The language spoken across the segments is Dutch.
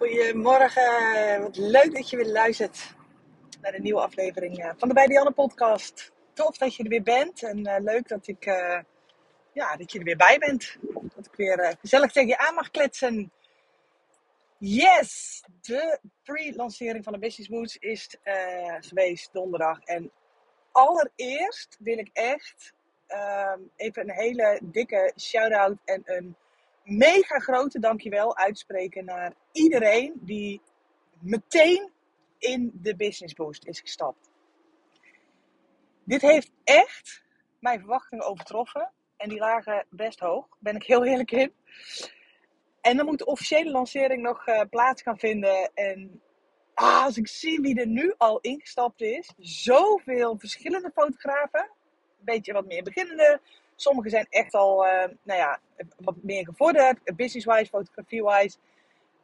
Goedemorgen, wat leuk dat je weer luistert naar de nieuwe aflevering eh, van de Bij Dianne podcast. Tof dat je er weer bent en uh, leuk dat, ik, uh, ja, dat je er weer bij bent. Dat ik weer gezellig tegen je aan mag kletsen. Yes, de pre-lancering van de Business Boots is geweest donderdag. En allereerst wil ik echt ehm, even een hele dikke shout-out en een mega grote dankjewel uitspreken naar iedereen die meteen in de Business Boost is gestapt. Dit heeft echt mijn verwachtingen overtroffen. En die lagen best hoog, ben ik heel eerlijk in. En dan moet de officiële lancering nog uh, plaats gaan vinden. En ah, als ik zie wie er nu al ingestapt is, zoveel verschillende fotografen. Een beetje wat meer beginnende, Sommigen zijn echt al, uh, nou ja, wat meer gevorderd, business-wise, fotografie-wise.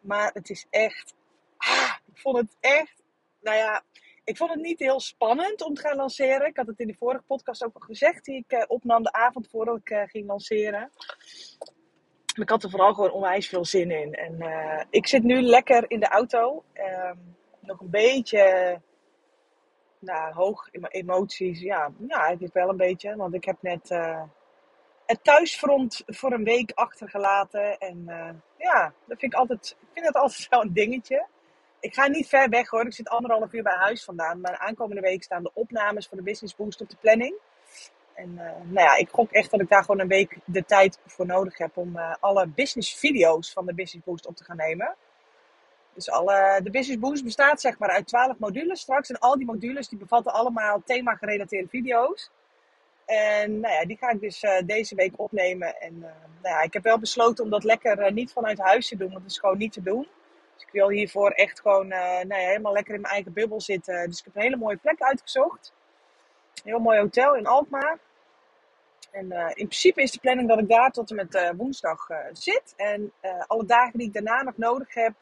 Maar het is echt, ah, ik vond het echt, nou ja, ik vond het niet heel spannend om te gaan lanceren. Ik had het in de vorige podcast ook al gezegd, die ik uh, opnam de avond voordat ik uh, ging lanceren. Ik had er vooral gewoon onwijs veel zin in. En ik zit nu lekker in de auto. Ehm, nog een beetje nou, hoog emoties. Ja, ja, eigenlijk wel een beetje. Want ik heb net het thuisfront voor een week achtergelaten. En uh, ja, dat vind ik altijd, ik vind dat altijd een dingetje. Ik ga niet ver weg hoor. Ik zit anderhalf uur bij huis vandaan. Maar aankomende week staan de opnames voor de Business Boost op de planning. En uh, nou ja, ik gok echt dat ik daar gewoon een week de tijd voor nodig heb om uh, alle business video's van de Business Boost op te gaan nemen. Dus alle, de Business Boost bestaat zeg maar uit 12 modules straks. En al die modules die bevatten allemaal thema gerelateerde video's. En nou ja, die ga ik dus uh, deze week opnemen. En uh, nou ja, ik heb wel besloten om dat lekker uh, niet vanuit huis te doen, want dat is gewoon niet te doen. Dus ik wil hiervoor echt gewoon nou ja, helemaal lekker in mijn eigen bubbel zitten. Dus ik heb een hele mooie plek uitgezocht. Een heel mooi hotel in Alkmaar. En in principe is de planning dat ik daar tot en met woensdag zit. En alle dagen die ik daarna nog nodig heb,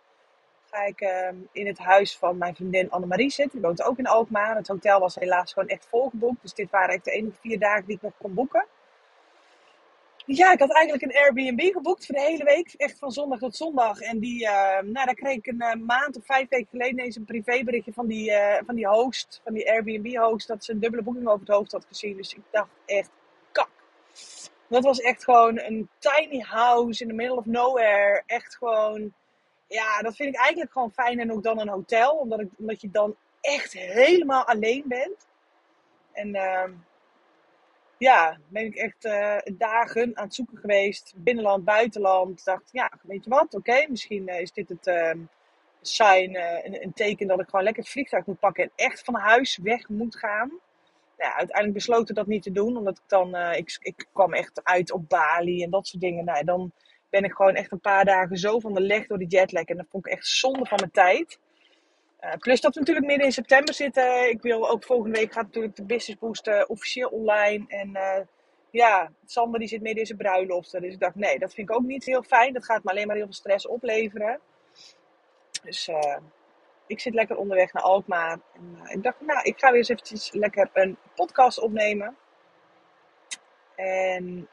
ga ik ehm, in het huis van mijn vriendin Annemarie zitten. Die woont ook in Alkmaar. Het hotel was helaas gewoon echt volgeboekt. Dus dit waren echt de enige vier dagen die ik nog kon boeken. Ja, ik had eigenlijk een Airbnb geboekt voor de hele week. Echt van zondag tot zondag. En die, ehm, nou, daar kreeg ik een uh, maand of vijf weken geleden eens een privéberichtje van die, uh, van die host, van die Airbnb-host, dat ze een dubbele boeking over het hoofd had gezien. Dus ik dacht echt, kak. Dat was echt gewoon een tiny house in the middle of nowhere. Echt gewoon ja, dat vind ik eigenlijk gewoon fijner ook dan een hotel. Omdat, ik, omdat je dan echt helemaal alleen bent. En uh, ja, ben ik echt uh, dagen aan het zoeken geweest. Binnenland, buitenland. Dacht, ja, weet je wat? Oké, misschien uh, is dit het uh, sign, een, een, teken dat ik gewoon lekker het vliegtuig moet pakken. En echt van huis weg moet gaan. Ja, uiteindelijk besloten dat niet te doen. Omdat ik dan, ik, ik kwam echt uit op Bali en dat soort dingen. Nou, dan ben ik gewoon echt een paar dagen zo van de leg door die jetlag. En dat vond ik echt zonde van mijn tijd. Uh, plus dat we natuurlijk midden in september zitten. Ik wil ook volgende week gaat natuurlijk de Business Boost uh, officieel online. En uh, ja, Sander die zit midden in zijn bruiloften. Dus ik dacht, nee, dat vind ik ook niet heel fijn. Dat gaat me alleen maar heel veel stress opleveren. Dus ik zit lekker onderweg naar Alkmaar. En ik dacht, nou, ik ga weer eens eventjes lekker een podcast opnemen. En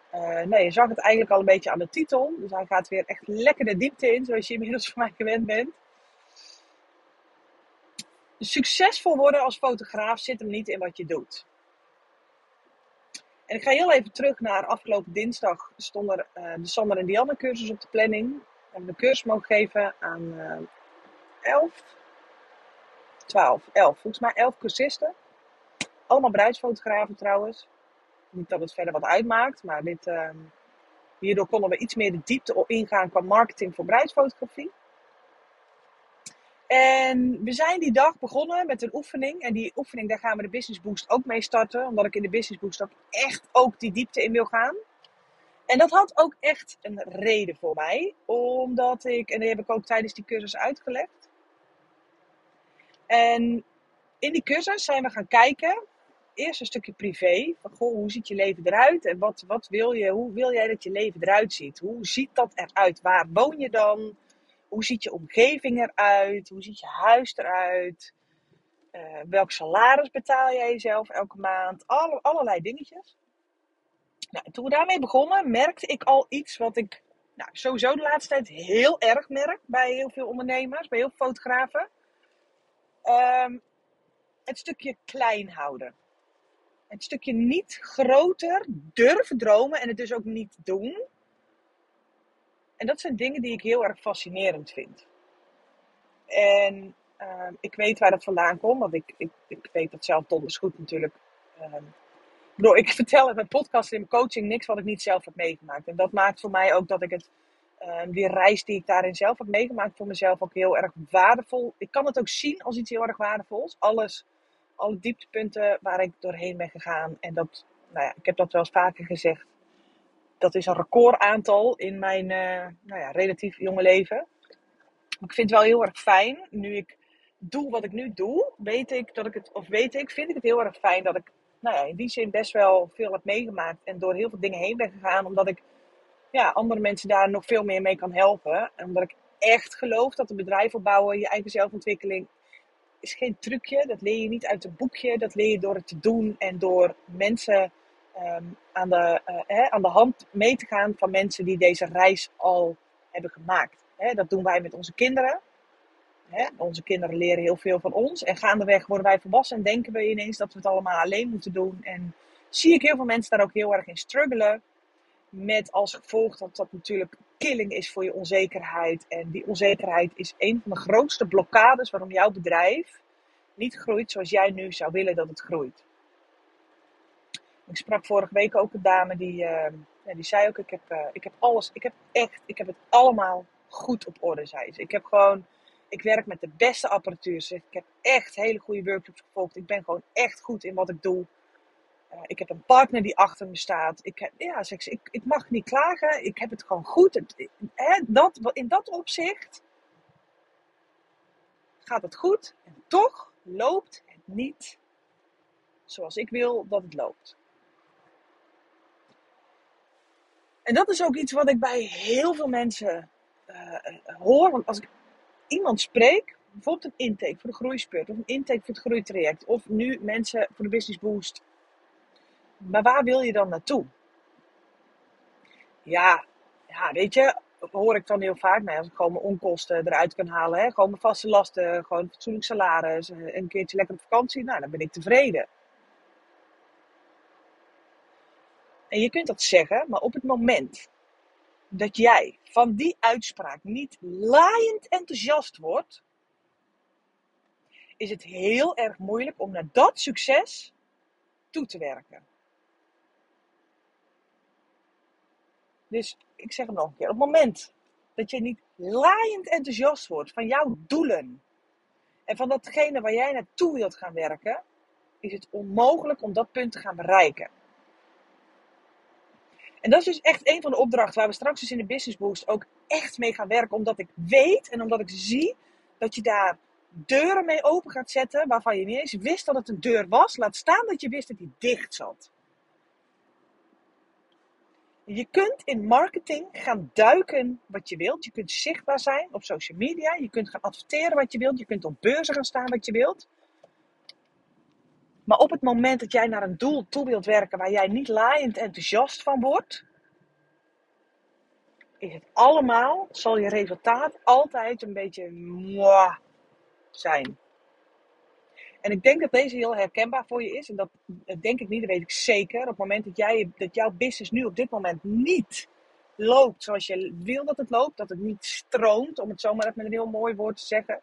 je zag het eigenlijk al een beetje aan de titel. Dus hij gaat weer echt lekker de diepte in, zoals je inmiddels van mij gewend bent. Succesvol worden als fotograaf zit hem niet in wat je doet. En ik ga heel even terug naar afgelopen dinsdag. Stond er uh, de Sander en Dianne cursus op de planning. We hebben de cursus mogen geven aan uh, 11, 12, 11, volgens mij 11 cursisten. Allemaal bruidsfotografen trouwens. Niet dat het verder wat uitmaakt, maar dit, uh, hierdoor konden we iets meer de diepte ingaan qua marketing voor bruidsfotografie. En we zijn die dag begonnen met een oefening. En die oefening, daar gaan we de Business Boost ook mee starten. Omdat ik in de Business Boost ook echt ook die diepte in wil gaan. En dat had ook echt een reden voor mij. Omdat ik, en die heb ik ook tijdens die cursus uitgelegd. En in die cursus zijn we gaan kijken eerst een stukje privé. Van goh, hoe ziet je leven eruit? En wat, wat wil je, hoe wil jij dat je leven eruit ziet? Hoe ziet dat eruit? Waar woon je dan? Hoe ziet je omgeving eruit? Hoe ziet je huis eruit? Uh, welk salaris betaal jij jezelf elke maand? Alle, allerlei dingetjes. Nou, toen we daarmee begonnen, merkte ik al iets wat ik nou, sowieso de laatste tijd heel erg merk bij heel veel ondernemers, bij heel veel fotografen. Ehm, het stukje klein houden. Het stukje niet groter durven dromen en het dus ook niet doen. En dat zijn dingen die ik heel erg fascinerend vind. En ehm, ik weet waar dat vandaan komt, want ik, ik, ik weet dat zelf donders goed natuurlijk. Um, ik, ik vertel in mijn podcast en in mijn coaching niks wat ik niet zelf heb meegemaakt. En dat maakt voor mij ook dat ik het, um, die reis die ik daarin zelf heb meegemaakt, voor mezelf ook heel erg waardevol. Ik kan het ook zien als iets heel erg waardevols. Alles, alle dieptepunten waar ik doorheen ben gegaan. En dat, nou ja, ik heb dat wel eens vaker gezegd. Dat is een recordaantal in mijn uh, nou ja, relatief jonge leven. ik vind het wel heel erg fijn, nu ik doe wat ik nu doe, weet ik dat ik het, of weet ik, vind ik het heel erg fijn dat ik nou ja, in die zin best wel veel heb meegemaakt en door heel veel dingen heen ben gegaan, omdat ik ja, andere mensen daar nog veel meer mee kan helpen. En omdat ik echt geloof dat een bedrijf opbouwen, je eigen zelfontwikkeling, is geen trucje. Dat leer je niet uit een boekje. Dat leer je door het te doen en door mensen um, aan, de, uh, aan de hand mee te gaan van mensen die deze reis al hebben gemaakt. Hè, dat doen wij met onze kinderen. Hè, onze kinderen leren heel veel van ons. En gaandeweg worden wij volwassen en denken we ineens dat we het allemaal alleen moeten doen. En zie ik heel veel mensen daar ook heel erg in struggelen. Met als gevolg dat dat natuurlijk killing is voor je onzekerheid. En die onzekerheid is een van de grootste blokkades waarom jouw bedrijf niet groeit zoals jij nu zou willen dat het groeit. Ik sprak vorige week ook een dame die, uh, die zei ook: ik heb, uh, ik heb alles, ik heb echt, ik heb het allemaal goed op orde, zei ze. Ik heb gewoon, ik werk met de beste apparatuur. Ik heb echt hele goede workshops gevolgd. Ik ben gewoon echt goed in wat ik doe. Uh, ik heb een partner die achter me staat. Ik, heb, ja, zeg ze, ik, ik mag niet klagen. Ik heb het gewoon goed. Dat, in dat opzicht gaat het goed. En toch loopt het niet zoals ik wil dat het loopt. En dat is ook iets wat ik bij heel veel mensen uh, hoor. Want als ik iemand spreek, bijvoorbeeld een intake voor de groeispurt, of een intake voor het groeitraject, of nu mensen voor de business boost. Maar waar wil je dan naartoe? Ja, ja weet je, hoor ik dan heel vaak. Nou, als ik gewoon mijn onkosten eruit kan halen, hè, gewoon mijn vaste lasten, gewoon fatsoenlijk salaris, een keertje lekker op vakantie, nou, dan ben ik tevreden. En je kunt dat zeggen, maar op het moment dat jij van die uitspraak niet laaiend enthousiast wordt, is het heel erg moeilijk om naar dat succes toe te werken. Dus ik zeg het nog een keer. Op het moment dat je niet laaiend enthousiast wordt van jouw doelen en van datgene waar jij naartoe wilt gaan werken, is het onmogelijk om dat punt te gaan bereiken. En dat is dus echt een van de opdrachten waar we straks dus in de Business Boost ook echt mee gaan werken. Omdat ik weet en omdat ik zie dat je daar deuren mee open gaat zetten waarvan je niet eens wist dat het een deur was. Laat staan dat je wist dat die dicht zat. Je kunt in marketing gaan duiken wat je wilt. Je kunt zichtbaar zijn op social media. Je kunt gaan adverteren wat je wilt. Je kunt op beurzen gaan staan wat je wilt. Maar op het moment dat jij naar een doel toe wilt werken waar jij niet laaiend enthousiast van wordt, is het allemaal, zal je resultaat altijd een beetje mwah zijn. En ik denk dat deze heel herkenbaar voor je is. En dat, denk ik niet, dat weet ik zeker. Op het moment dat, jij, dat jouw business nu op dit moment niet loopt zoals je wil dat het loopt, dat het niet stroomt, om het zomaar met een heel mooi woord te zeggen.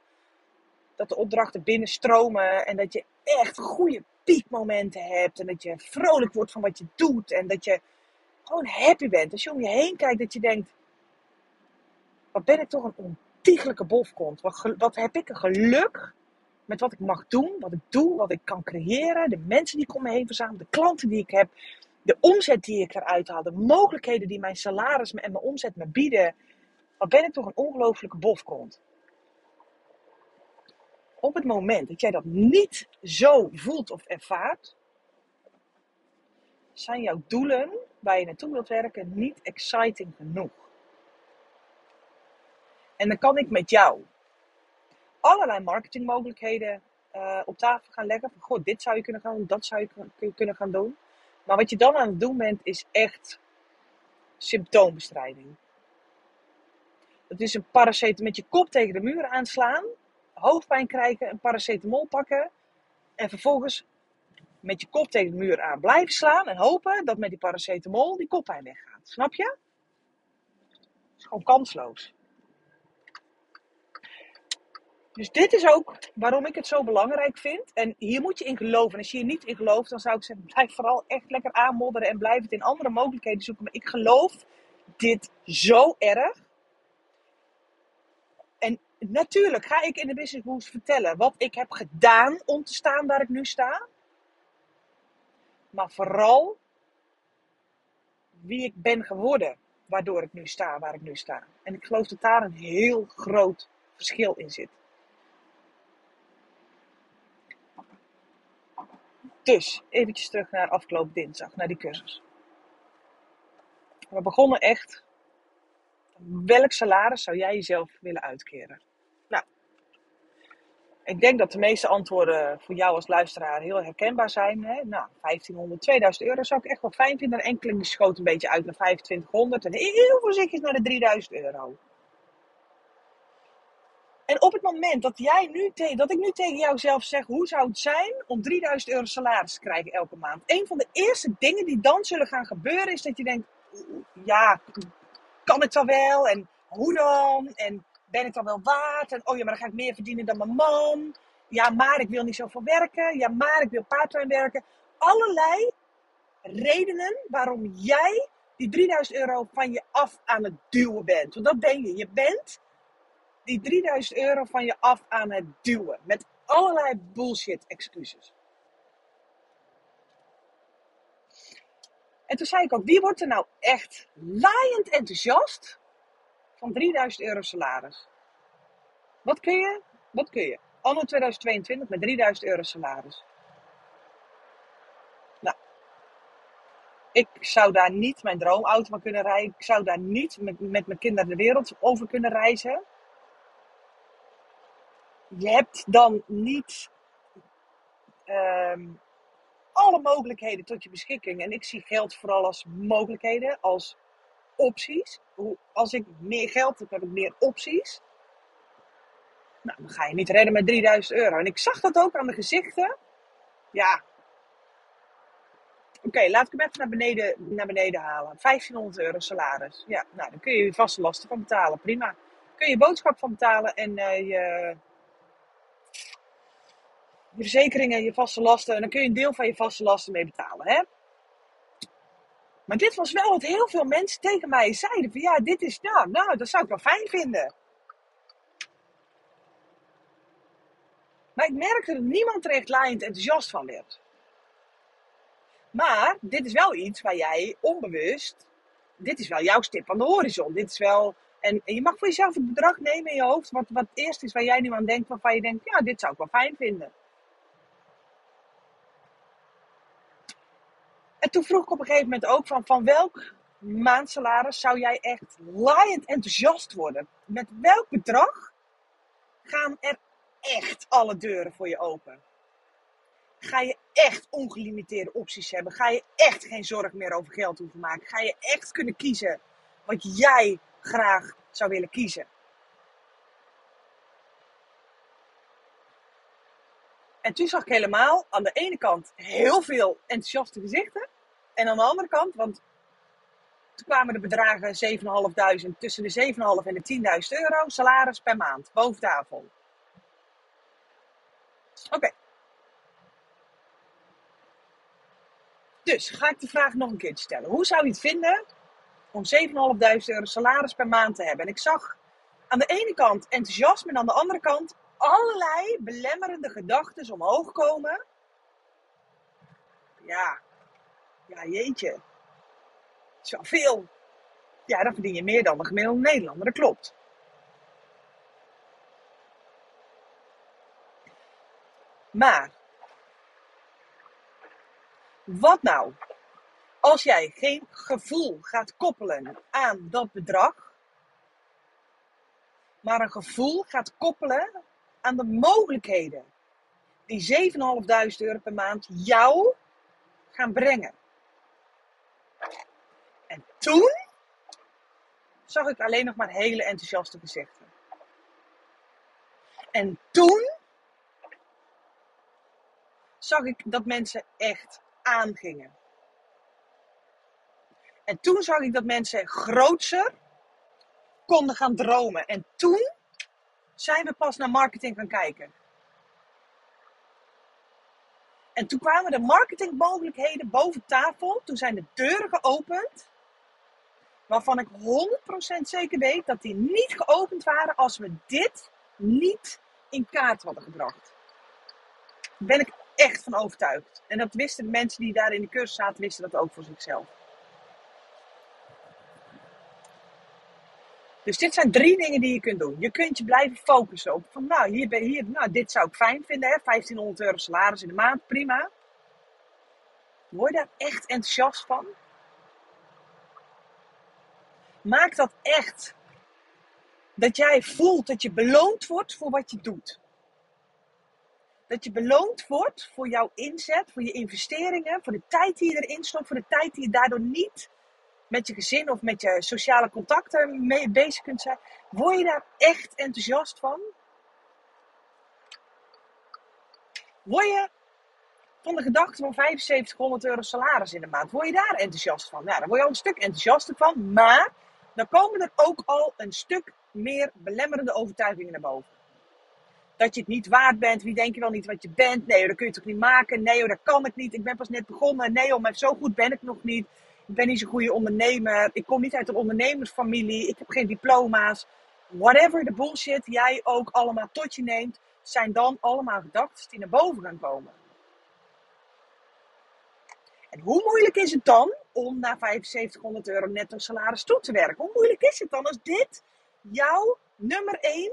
Dat de opdrachten binnenstromen en dat je echt goede piekmomenten hebt. En dat je vrolijk wordt van wat je doet. En dat je gewoon happy bent. Als je om je heen kijkt, dat je denkt: wat ben ik toch een ontiegelijke bofkont. Wat, wat heb ik een geluk met wat ik mag doen, wat ik doe, wat ik kan creëren. De mensen die ik om me heen verzamel, de klanten die ik heb. De omzet die ik eruit haal, de mogelijkheden die mijn salaris en mijn omzet me bieden. Wat ben ik toch een ongelofelijke bofkont op het moment dat jij dat niet zo voelt of ervaart, zijn jouw doelen waar je naartoe wilt werken niet exciting genoeg. En dan kan ik met jou allerlei marketingmogelijkheden uh, op tafel gaan leggen. Van, goh, dit zou je kunnen gaan doen, dat zou je kunnen gaan doen. Maar wat je dan aan het doen bent, is echt symptoombestrijding. Dat is een paracetamol met je kop tegen de muur aanslaan. Hoofdpijn krijgen, een paracetamol pakken. En vervolgens met je kop tegen de muur aan blijven slaan. En hopen dat met die paracetamol die koppijn weggaat. Snap je? Het is gewoon kansloos. Dus dit is ook waarom ik het zo belangrijk vind. En hier moet je in geloven. En als je hier niet in gelooft, dan zou ik zeggen: blijf vooral echt lekker aanmodderen en blijf het in andere mogelijkheden zoeken. Maar ik geloof dit zo erg. En natuurlijk ga ik in de Business Boost vertellen wat ik heb gedaan om te staan waar ik nu sta. Maar vooral wie ik ben geworden, waardoor ik nu sta waar ik nu sta. En ik geloof dat daar een heel groot verschil in zit. Dus, eventjes terug naar afgelopen dinsdag, naar die cursus. We begonnen echt. Welk salaris zou jij jezelf willen uitkeren? Nou, ik denk dat de meeste antwoorden voor jou als luisteraar heel herkenbaar zijn. Hè? Nou, 1500, 2000 euro zou ik echt wel fijn vinden. Enkeling schoot een beetje uit naar 2500 en heel voorzichtig naar de 3000 euro. En op het moment dat, jij nu dat ik nu tegen jou zelf zeg, hoe zou het zijn om 3000 euro salaris te krijgen elke maand? Een van de eerste dingen die dan zullen gaan gebeuren is dat je denkt, ja, kan het dan wel? En hoe dan? En ben ik dan wel waard? En oh ja, maar dan ga ik meer verdienen dan mijn man. Ja, maar ik wil niet zoveel werken. Ja, maar ik wil parttime werken. Allerlei redenen waarom jij die 3000 euro van je af aan het duwen bent. Want dat ben je. Je bent die 3000 euro van je af aan het duwen. Met allerlei bullshit excuses. En toen zei ik ook, wie wordt er nou echt laaiend enthousiast van 3000 euro salaris? Wat kun je? Wat kun je? Anno 2022 met 3000 euro salaris. Nou, ik zou daar niet mijn droomauto van kunnen rijden. Ik zou daar niet met, met mijn kinderen de wereld over kunnen reizen je hebt dan niet um, alle mogelijkheden tot je beschikking. En ik zie geld vooral als mogelijkheden, als opties. Als ik meer geld heb, heb ik meer opties. Nou, dan ga je niet redden met 3000 euro. En ik zag dat ook aan de gezichten. Ja. Oké, laat ik hem even naar beneden, naar beneden halen. 1500 euro salaris. Ja, nou, dan kun je je vaste lasten van betalen. Prima. Kun je boodschap van betalen en uh, je je verzekeringen, je vaste lasten. En dan kun je een deel van je vaste lasten mee betalen. Hè? Maar dit was wel wat heel veel mensen tegen mij zeiden. Van ja, dit is, nou, nou, dat zou ik wel fijn vinden. Maar ik merkte dat niemand er echt enthousiast van werd. Maar dit is wel iets waar jij onbewust, dit is wel jouw stip aan de horizon. Dit is wel, en, en je mag voor jezelf het bedrag nemen in je hoofd, wat, wat eerst is waar jij nu aan denkt, waarvan je denkt, ja, dit zou ik wel fijn vinden. En toen vroeg ik op een gegeven moment ook van, van welk maandsalaris zou jij echt laaiend enthousiast worden? Met welk bedrag gaan er echt alle deuren voor je open? Ga je echt ongelimiteerde opties hebben? Ga je echt geen zorg meer over geld hoeven maken? Ga je echt kunnen kiezen wat jij graag zou willen kiezen? En toen zag ik helemaal aan de ene kant heel veel enthousiaste gezichten. En aan de andere kant, want toen kwamen de bedragen 7.500, tussen de 7.500 en de 10.000 euro salaris per maand, boven tafel. Oké. Dus ga ik de vraag nog een keer stellen. Hoe zou je het vinden om 7.500 euro salaris per maand te hebben? En ik zag aan de ene kant enthousiasme en aan de andere kant allerlei belemmerende gedachten omhoog komen. Ja, ja jeetje. Wel veel. Ja, dan verdien je meer dan de gemiddelde Nederlander, dat klopt. Maar, wat nou als jij geen gevoel gaat koppelen aan dat bedrag, maar een gevoel gaat koppelen aan de mogelijkheden die 7.500 euro per maand jou gaan brengen. En toen zag ik alleen nog maar hele enthousiaste gezichten. En toen zag ik dat mensen echt aangingen. En toen zag ik dat mensen grootser konden gaan dromen. En toen zijn we pas naar marketing gaan kijken. En toen kwamen de marketingmogelijkheden boven tafel. Toen zijn de deuren geopend. Waarvan ik 100% zeker weet dat die niet geopend waren als we dit niet in kaart hadden gebracht. Daar ben ik echt van overtuigd. En dat wisten de mensen die daar in de cursus zaten, wisten dat ook voor zichzelf. Dus dit zijn drie dingen die je kunt doen. Je kunt je blijven focussen op van nou, hier ben, hier, nou dit zou ik fijn vinden. Hè? 1500 euro salaris in de maand, prima. Word je daar echt enthousiast van? Maak dat echt. Dat jij voelt dat je beloond wordt voor wat je doet. Dat je beloond wordt voor jouw inzet, voor je investeringen, voor de tijd die je erin stopt, voor de tijd die je daardoor niet met je gezin of met je sociale contacten mee bezig kunt zijn. Word je daar echt enthousiast van? Word je van de gedachte van 7500 euro salaris in de maand, word je daar enthousiast van? Nou, daar word je al een stuk enthousiaster van, maar dan komen er ook al een stuk meer belemmerende overtuigingen naar boven. Dat je het niet waard bent, wie denk je wel niet wat je bent? Nee, dat kun je toch niet maken? Nee, dat kan ik niet, ik ben pas net begonnen. Nee, maar zo goed ben ik nog niet ik ben niet zo'n goede ondernemer, ik kom niet uit een ondernemersfamilie, ik heb geen diploma's. Whatever de bullshit jij ook allemaal tot je neemt, zijn dan allemaal gedachten die naar boven gaan komen. En hoe moeilijk is het dan om naar 7500 euro netto salaris toe te werken? Hoe moeilijk is het dan als dit jouw nummer 1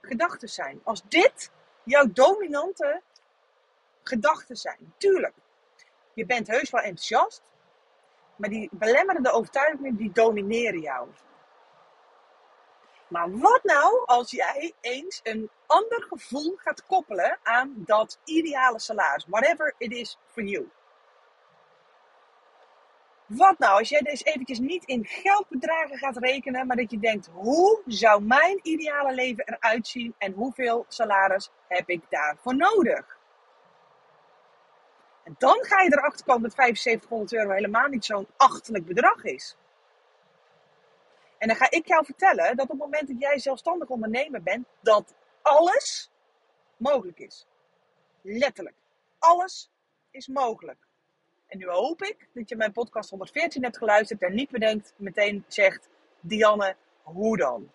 gedachten zijn? Als dit jouw dominante gedachten zijn? Tuurlijk, je bent heus wel enthousiast. Maar die belemmerende overtuigingen, die domineren jou. Maar wat nou als jij eens een ander gevoel gaat koppelen aan dat ideale salaris? Whatever it is for you. Wat nou als jij deze eventjes niet in geldbedragen gaat rekenen, maar dat je denkt, hoe zou mijn ideale leven eruit zien en hoeveel salaris heb ik daarvoor nodig? En dan ga je erachter komen dat 7500 euro helemaal niet zo'n achterlijk bedrag is. En dan ga ik jou vertellen dat op het moment dat jij zelfstandig ondernemer bent, dat alles mogelijk is. Letterlijk. Alles is mogelijk. En nu hoop ik dat je mijn podcast 114 hebt geluisterd en niet bedenkt, meteen zegt, Dianne, hoe dan?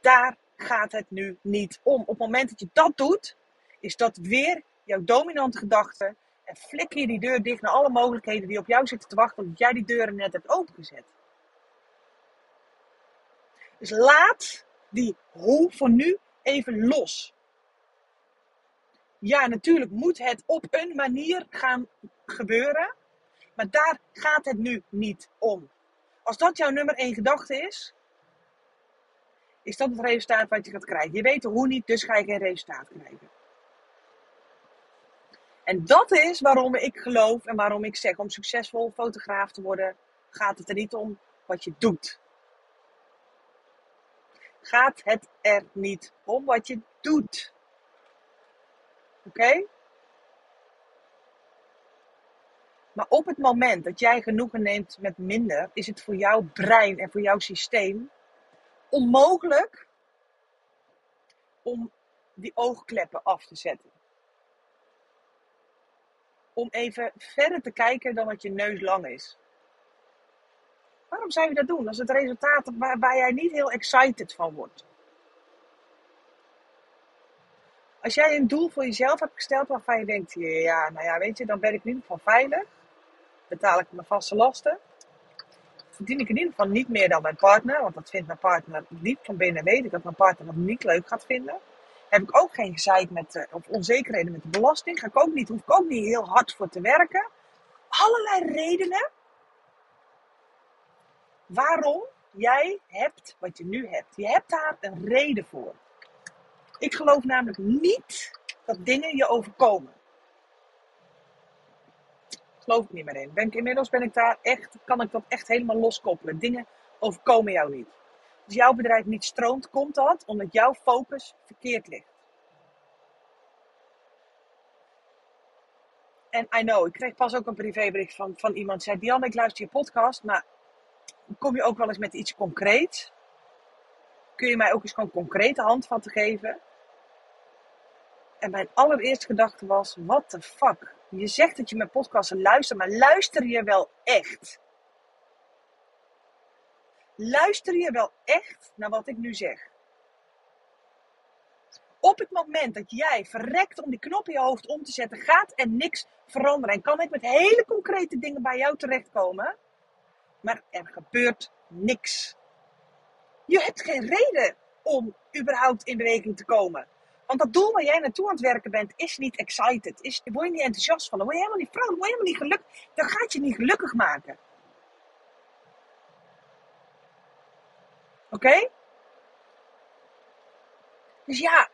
Daar gaat het nu niet om. Op het moment dat je dat doet, is dat weer jouw dominante gedachte en flikker je die deur dicht naar alle mogelijkheden die op jou zitten te wachten, omdat jij die deuren net hebt opengezet. Dus laat die hoe voor nu even los. Ja, natuurlijk moet het op een manier gaan gebeuren, maar daar gaat het nu niet om. Als dat jouw nummer één gedachte is, is dat het resultaat wat je gaat krijgen. Je weet hoe niet, dus ga je geen resultaat krijgen. En dat is waarom ik geloof en waarom ik zeg om succesvol fotograaf te worden, gaat het er niet om wat je doet. Gaat het er niet om wat je doet. Oké? Maar op het moment dat jij genoegen neemt met minder, is het voor jouw brein en voor jouw systeem onmogelijk om die oogkleppen af te zetten om even verder te kijken dan wat je neus lang is. Waarom zou je dat doen als het resultaat waar, jij niet heel excited van wordt? Als jij een doel voor jezelf hebt gesteld waarvan je denkt, ja, nou ja, weet je, dan ben ik in ieder geval veilig. Betaal ik mijn vaste lasten. Verdien ik in ieder geval niet meer dan mijn partner, want dat vindt mijn partner diep van binnen. Weet ik dat mijn partner dat niet leuk gaat vinden heb ik ook geen gezeik met, of onzekerheden met de belasting. Ga ik ook niet, hoef ik ook niet heel hard voor te werken. Allerlei redenen waarom jij hebt wat je nu hebt. Je hebt daar een reden voor. Ik geloof namelijk niet dat dingen je overkomen. Geloof ik niet meer in. Inmiddels ben ik daar echt, kan ik dat echt helemaal loskoppelen. Dingen overkomen jou niet. Als jouw bedrijf niet stroomt, komt dat omdat jouw focus verkeerd ligt. En I know, ik kreeg pas ook een privébericht van, van iemand zei: Diane, ik luister je podcast, maar kom je ook wel eens met iets concreets? Kun je mij ook eens gewoon concrete handvatten geven? En mijn allereerste gedachte was: what the fuck? Je zegt dat je mijn podcasten luistert, maar luister je wel echt? Luister je wel echt naar wat ik nu zeg? Op het moment dat jij verrekt om die knop in je hoofd om te zetten, gaat er niks veranderen. En kan ik met hele concrete dingen bij jou terechtkomen, maar er gebeurt niks. Je hebt geen reden om überhaupt in beweging te komen. Want dat doel waar jij naartoe aan het werken bent, is niet excited. Is, word je niet enthousiast van. Dan word je helemaal niet vrolijk. Word je helemaal niet gelukkig. Dat gaat je niet gelukkig maken. Oké? Dus ja,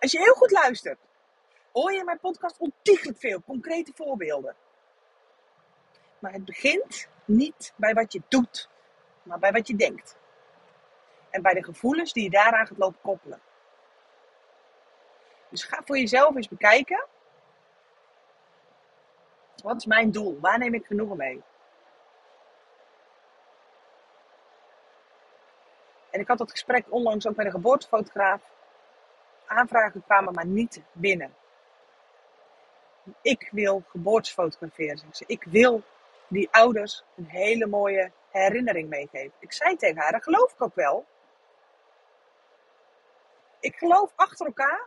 als je heel goed luistert, hoor je in mijn podcast ontiegelijk veel concrete voorbeelden. Maar het begint niet bij wat je doet, maar bij wat je denkt. En bij de gevoelens die je daaraan gaat lopen koppelen. Dus ga voor jezelf eens bekijken. Wat is mijn doel? Waar neem ik genoegen mee? En ik had dat gesprek onlangs ook met een geboortefotograaf. Aanvragen kwamen maar niet binnen. Ik wil geboortes fotograferen. Ik wil die ouders een hele mooie herinnering meegeven. Ik zei tegen haar, dat geloof ik ook wel. Ik geloof achter elkaar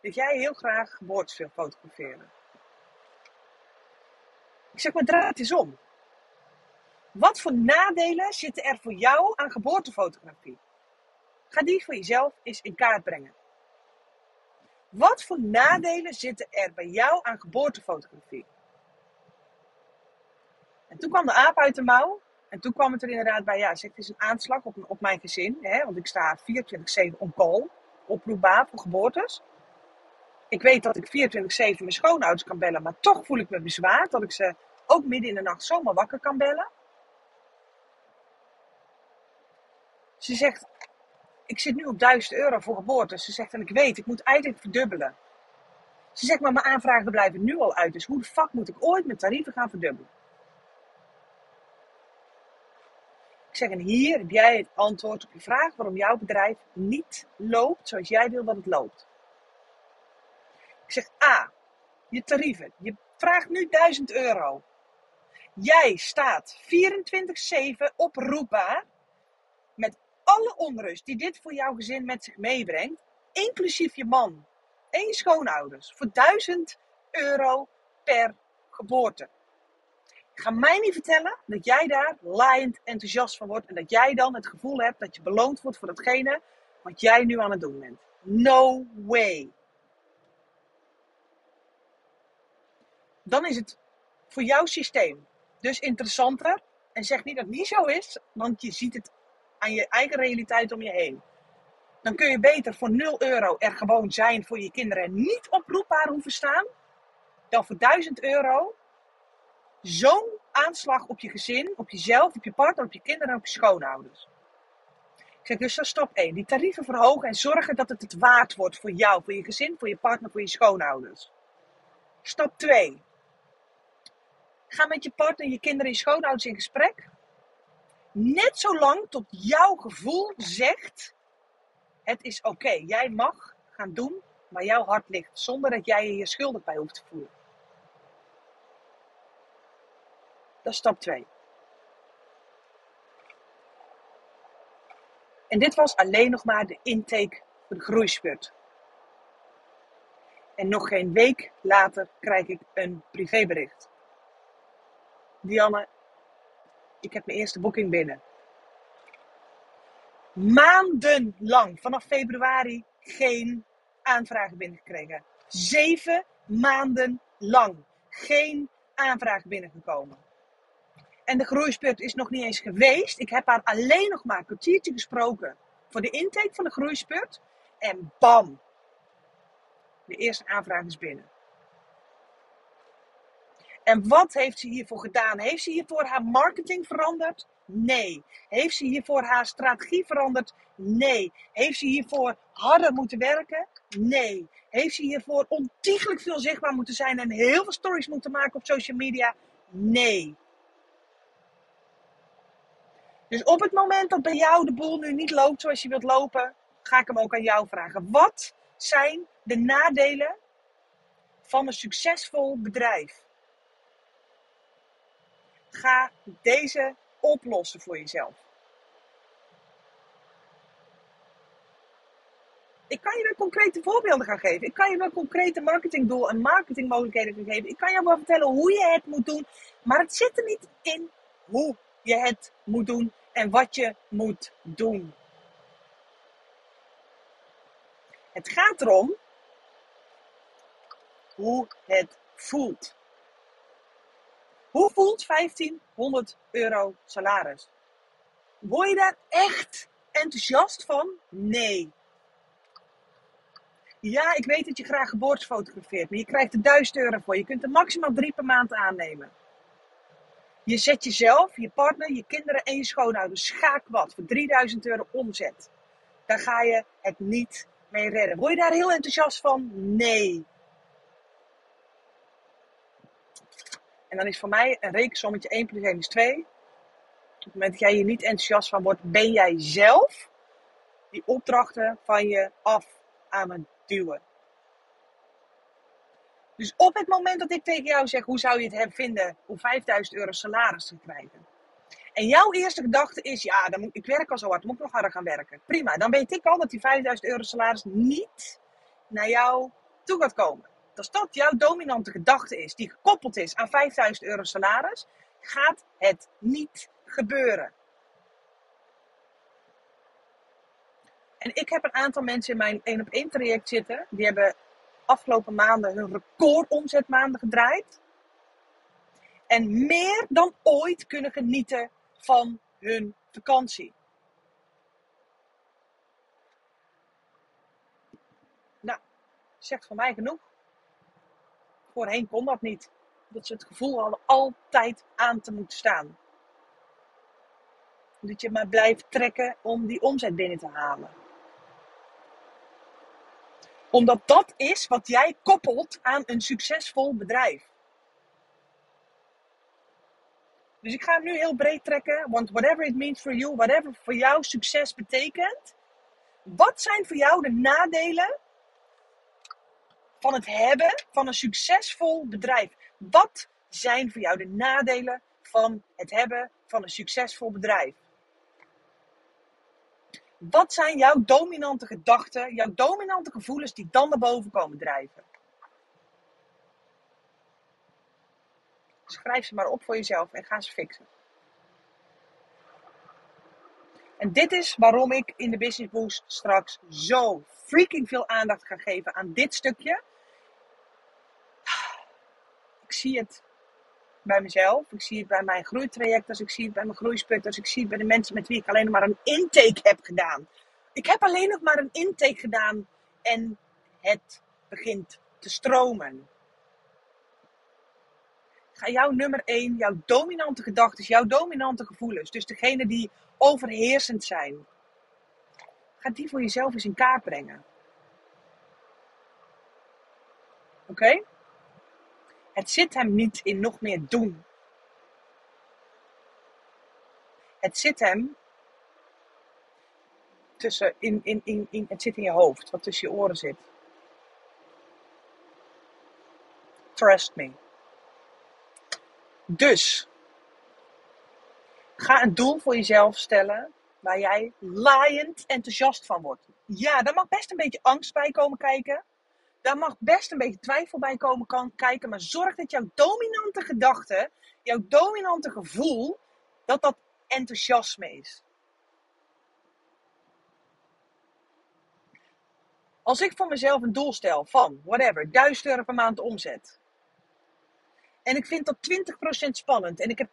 dat jij heel graag geboortes fotograferen. Ik zeg maar, draai het eens om. Wat voor nadelen zitten er voor jou aan geboortefotografie? Ga die voor jezelf eens in kaart brengen. Wat voor nadelen zitten er bij jou aan geboortefotografie? En toen kwam de aap uit de mouw. En toen kwam het er inderdaad bij, ja, zeg, het is een aanslag op, op mijn gezin. Hè, want ik sta 24-7 on call, oproepbaar voor geboortes. Ik weet dat ik 24-7 mijn schoonouders kan bellen, maar toch voel ik me bezwaard dat ik ze ook midden in de nacht zomaar wakker kan bellen. Ze zegt, ik zit nu op 1000 euro voor geboorte. Ze zegt, en ik weet, ik moet eigenlijk verdubbelen. Ze zegt, maar mijn aanvragen blijven nu al uit. Dus hoe de fuck moet ik ooit mijn tarieven gaan verdubbelen? Ik zeg, en hier heb jij het antwoord op je vraag waarom jouw bedrijf niet loopt zoals jij wil dat het loopt. Ik zeg, A, je tarieven. Je vraagt nu 1000 euro. Jij staat 24-7 oproepbaar alle onrust die dit voor jouw gezin met zich meebrengt, inclusief je man en je schoonouders, voor 1000 euro per geboorte. Ga mij niet vertellen dat jij daar laaiend enthousiast van wordt en dat jij dan het gevoel hebt dat je beloond wordt voor datgene wat jij nu aan het doen bent. No way. Dan is het voor jouw systeem dus interessanter. En zeg niet dat het niet zo is, want je ziet het aan je eigen realiteit om je heen. Dan kun je beter voor 0 euro er gewoon zijn voor je kinderen en niet oproepbaar hoeven staan. Dan voor 1000 euro zo'n aanslag op je gezin, op jezelf, op je partner, op je kinderen en op je schoonouders. Ik zeg dus dat stap 1. Die tarieven verhogen en zorgen dat het het waard wordt voor jou, voor je gezin, voor je partner, voor je schoonouders. Stap 2. Ga met je partner, je kinderen en je schoonouders in gesprek. Net zolang tot jouw gevoel zegt: het is oké, jij mag gaan doen waar jouw hart ligt, zonder dat jij je hier schuldig bij hoeft te voelen. Dat is stap 2. En dit was alleen nog maar de intake voor de groeispurt. En nog geen week later krijg ik een privébericht. Dianne, ik heb mijn eerste boeking binnen. Maandenlang, vanaf februari, geen aanvragen binnengekregen. Zeven maanden lang geen aanvraag binnengekomen. En de groeispurt is nog niet eens geweest. Ik heb haar alleen nog maar een kwartiertje gesproken voor de intake van de groeispurt. En bam, de eerste aanvraag is binnen. En wat heeft ze hiervoor gedaan? Heeft ze hiervoor haar marketing veranderd? Nee. Heeft ze hiervoor haar strategie veranderd? Nee. Heeft ze hiervoor harder moeten werken? Nee. Heeft ze hiervoor ontiegelijk veel zichtbaar moeten zijn en heel veel stories moeten maken op social media? Nee. Dus op het moment dat bij jou de boel nu niet loopt zoals je wilt lopen, ga ik hem ook aan jou vragen. Wat zijn de nadelen van een succesvol bedrijf? Ga deze oplossen voor jezelf. Ik kan je wel concrete voorbeelden gaan geven. Ik kan je wel concrete marketingdoel en marketingmogelijkheden gaan geven. Ik kan je wel vertellen hoe je het moet doen. Maar het zit er niet in hoe je het moet doen en wat je moet doen. Het gaat erom hoe het voelt. Hoe voelt 1500 euro salaris? Word je daar echt enthousiast van? Nee. Ja, ik weet dat je graag geboortes fotografeert, maar je krijgt er 1000 euro voor. Je kunt er maximaal drie per maand aannemen. Je zet jezelf, je partner, je kinderen en je schoonouders schaak wat voor 3000 euro omzet. Dan ga je het niet mee redden. Word je daar heel enthousiast van? Nee. En dan is voor mij een rekensommetje 1 plus 1 is 2. Op het moment dat jij hier niet enthousiast van wordt, ben jij zelf die opdrachten van je af aan het duwen. Dus op het moment dat ik tegen jou zeg, hoe zou je het vinden om 5000 euro salaris te krijgen? En jouw eerste gedachte is, ja, dan ik werk al zo hard, moet ik nog harder gaan werken. Prima, dan weet ik al dat die 5000 euro salaris niet naar jou toe gaat komen. Als dat jouw dominante gedachte is, die gekoppeld is aan 5000 euro salaris, gaat het niet gebeuren. En ik heb een aantal mensen in mijn 1 op 1 traject zitten, die hebben afgelopen maanden hun record omzetmaanden gedraaid. En meer dan ooit kunnen genieten van hun vakantie. Nou, zegt van mij genoeg. Voorheen kon dat niet. Dat ze het gevoel hadden altijd aan te moeten staan. Dat je maar blijft trekken om die omzet binnen te halen. Omdat dat is wat jij koppelt aan een succesvol bedrijf. Dus ik ga hem nu heel breed trekken. Want whatever it means for you, whatever voor jou succes betekent. Wat zijn voor jou de nadelen van het hebben van een succesvol bedrijf? Wat zijn voor jou de nadelen van het hebben van een succesvol bedrijf? Wat zijn jouw dominante gedachten, jouw dominante gevoelens die dan naar boven komen drijven? Schrijf ze maar op voor jezelf en ga ze fixen. En dit is waarom ik in de Business Boost straks zo freaking veel aandacht ga geven aan dit stukje. Ik zie het bij mezelf. Ik zie het bij mijn groeitrajectors. Ik zie het bij mijn groeisputters. Ik zie het bij de mensen met wie ik alleen nog maar een intake heb gedaan. Ik heb alleen nog maar een intake gedaan en het begint te stromen. Ga jouw nummer 1, jouw dominante gedachten, jouw dominante gevoelens, dus degene die overheersend zijn, ga die voor jezelf eens in kaart brengen. Oké? Het zit hem niet in nog meer doen. Het zit hem tussen, in, in, in, in, het zit in je hoofd, wat tussen je oren zit. Trust me. Dus, ga een doel voor jezelf stellen waar jij laaiend enthousiast van wordt. Ja, daar mag best een beetje angst bij komen kijken. Daar mag best een beetje twijfel bij komen kan kijken. Maar zorg dat jouw dominante gedachte, jouw dominante gevoel, dat dat enthousiasme is. Als ik voor mezelf een doel stel van, whatever, 1000 euro per maand omzet. En ik vind dat 20% spannend. En ik heb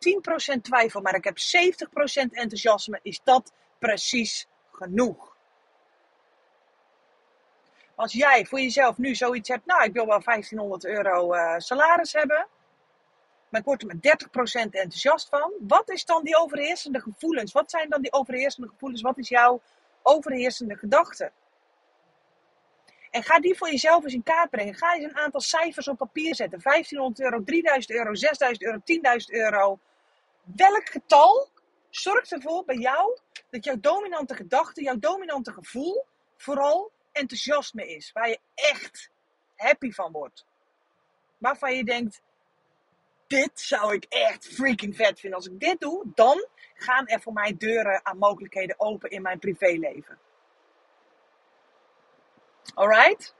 10% twijfel, maar ik heb 70% enthousiasme. Is dat precies genoeg? Als jij voor jezelf nu zoiets hebt, nou ik wil wel 1500 euro uh, salaris hebben. maar ik word er met 30% enthousiast van. Wat is dan die overheersende gevoelens? Wat zijn dan die overheersende gevoelens? Wat is jouw overheersende gedachte? En ga die voor jezelf eens in kaart brengen. Ga eens een aantal cijfers op papier zetten. 1500 euro, 3000 euro, 6000 euro, 10.000 euro. Welk getal zorgt ervoor bij jou dat jouw dominante gedachte, jouw dominante gevoel vooral enthousiasme is? Waar je echt happy van wordt. Waarvan je denkt, dit zou ik echt freaking vet vinden. Als ik dit doe, dan gaan er voor mij deuren aan mogelijkheden open in mijn privéleven. Alright?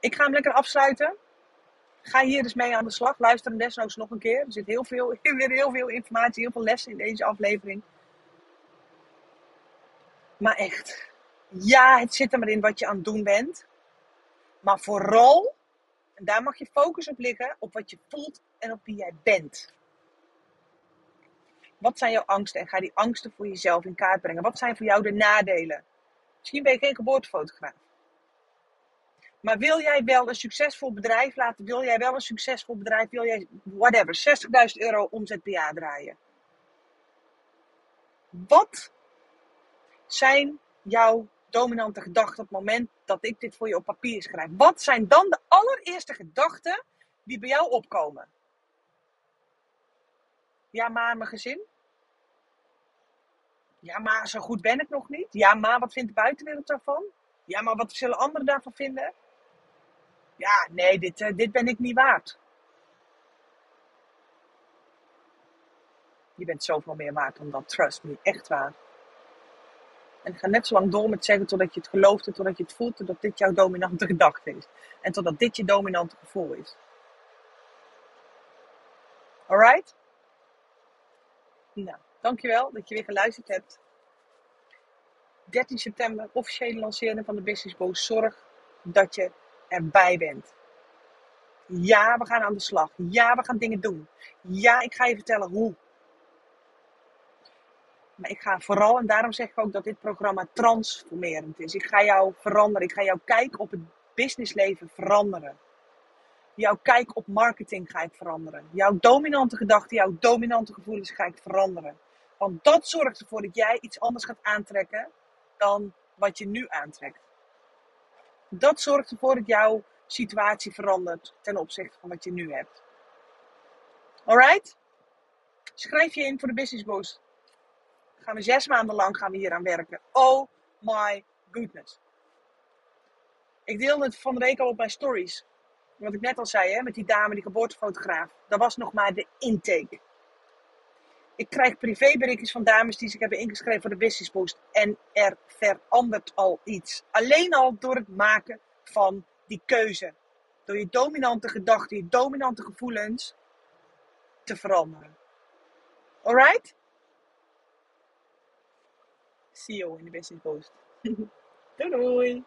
Ik ga hem lekker afsluiten. Ga hier dus mee aan de slag. Luister hem desnoods nog een keer. Er zit heel veel, weer heel veel informatie, heel veel lessen in deze aflevering. Maar echt, ja, het zit er maar in wat je aan het doen bent. Maar vooral, en daar mag je focus op liggen, op wat je voelt en op wie jij bent. Wat zijn jouw angsten? En ga die angsten voor jezelf in kaart brengen. Wat zijn voor jou de nadelen? Misschien ben je geen geboortefotograaf. Maar wil jij wel een succesvol bedrijf laten? Wil jij wel een succesvol bedrijf? Wil jij, whatever, 60.000 euro omzet per jaar draaien? Wat zijn jouw dominante gedachten op het moment dat ik dit voor je op papier schrijf? Wat zijn dan de allereerste gedachten die bij jou opkomen? Ja, maar mijn gezin? Ja, maar zo goed ben ik nog niet. Ja, maar wat vindt de buitenwereld daarvan? Ja, maar wat zullen anderen daarvan vinden? Ja, nee, dit, uh, dit ben ik niet waard. Je bent zoveel meer waard dan dat, trust me, echt waar. En ga net zo lang door met zeggen totdat je het gelooft en totdat je het voelt, totdat dit jouw dominante gedachte is. En totdat dit je dominante gevoel is. Alright? Nou, dankjewel dat je weer geluisterd hebt. 13 september, officiële lancering van de Business Boost. Zorg dat je erbij bent. Ja, we gaan aan de slag. Ja, we gaan dingen doen. Ja, ik ga je vertellen hoe. Maar ik ga vooral, en daarom zeg ik ook dat dit programma transformerend is. Ik ga jou veranderen. Ik ga jouw kijk op het businessleven veranderen. Jouw kijk op marketing ga ik veranderen. Jouw dominante gedachten, jouw dominante gevoelens ga ik veranderen. Want dat zorgt ervoor dat jij iets anders gaat aantrekken dan wat je nu aantrekt. Dat zorgt ervoor dat jouw situatie verandert ten opzichte van wat je nu hebt. Alright? Schrijf je in voor de Business Boost. Gaan we zes maanden lang gaan we hier aan werken. Oh my goodness. Ik deelde het van de week al op mijn stories. Wat ik net al zei, hè, met die dame, die geboortefotograaf. Dat was nog maar de intake. Ik krijg privéberichtjes van dames die zich hebben ingeschreven voor de Business Boost. En er verandert al iets. Alleen al door het maken van die keuze. Door je dominante gedachten, je dominante gevoelens te veranderen. Alright? See you in de Business Boost. doei doei!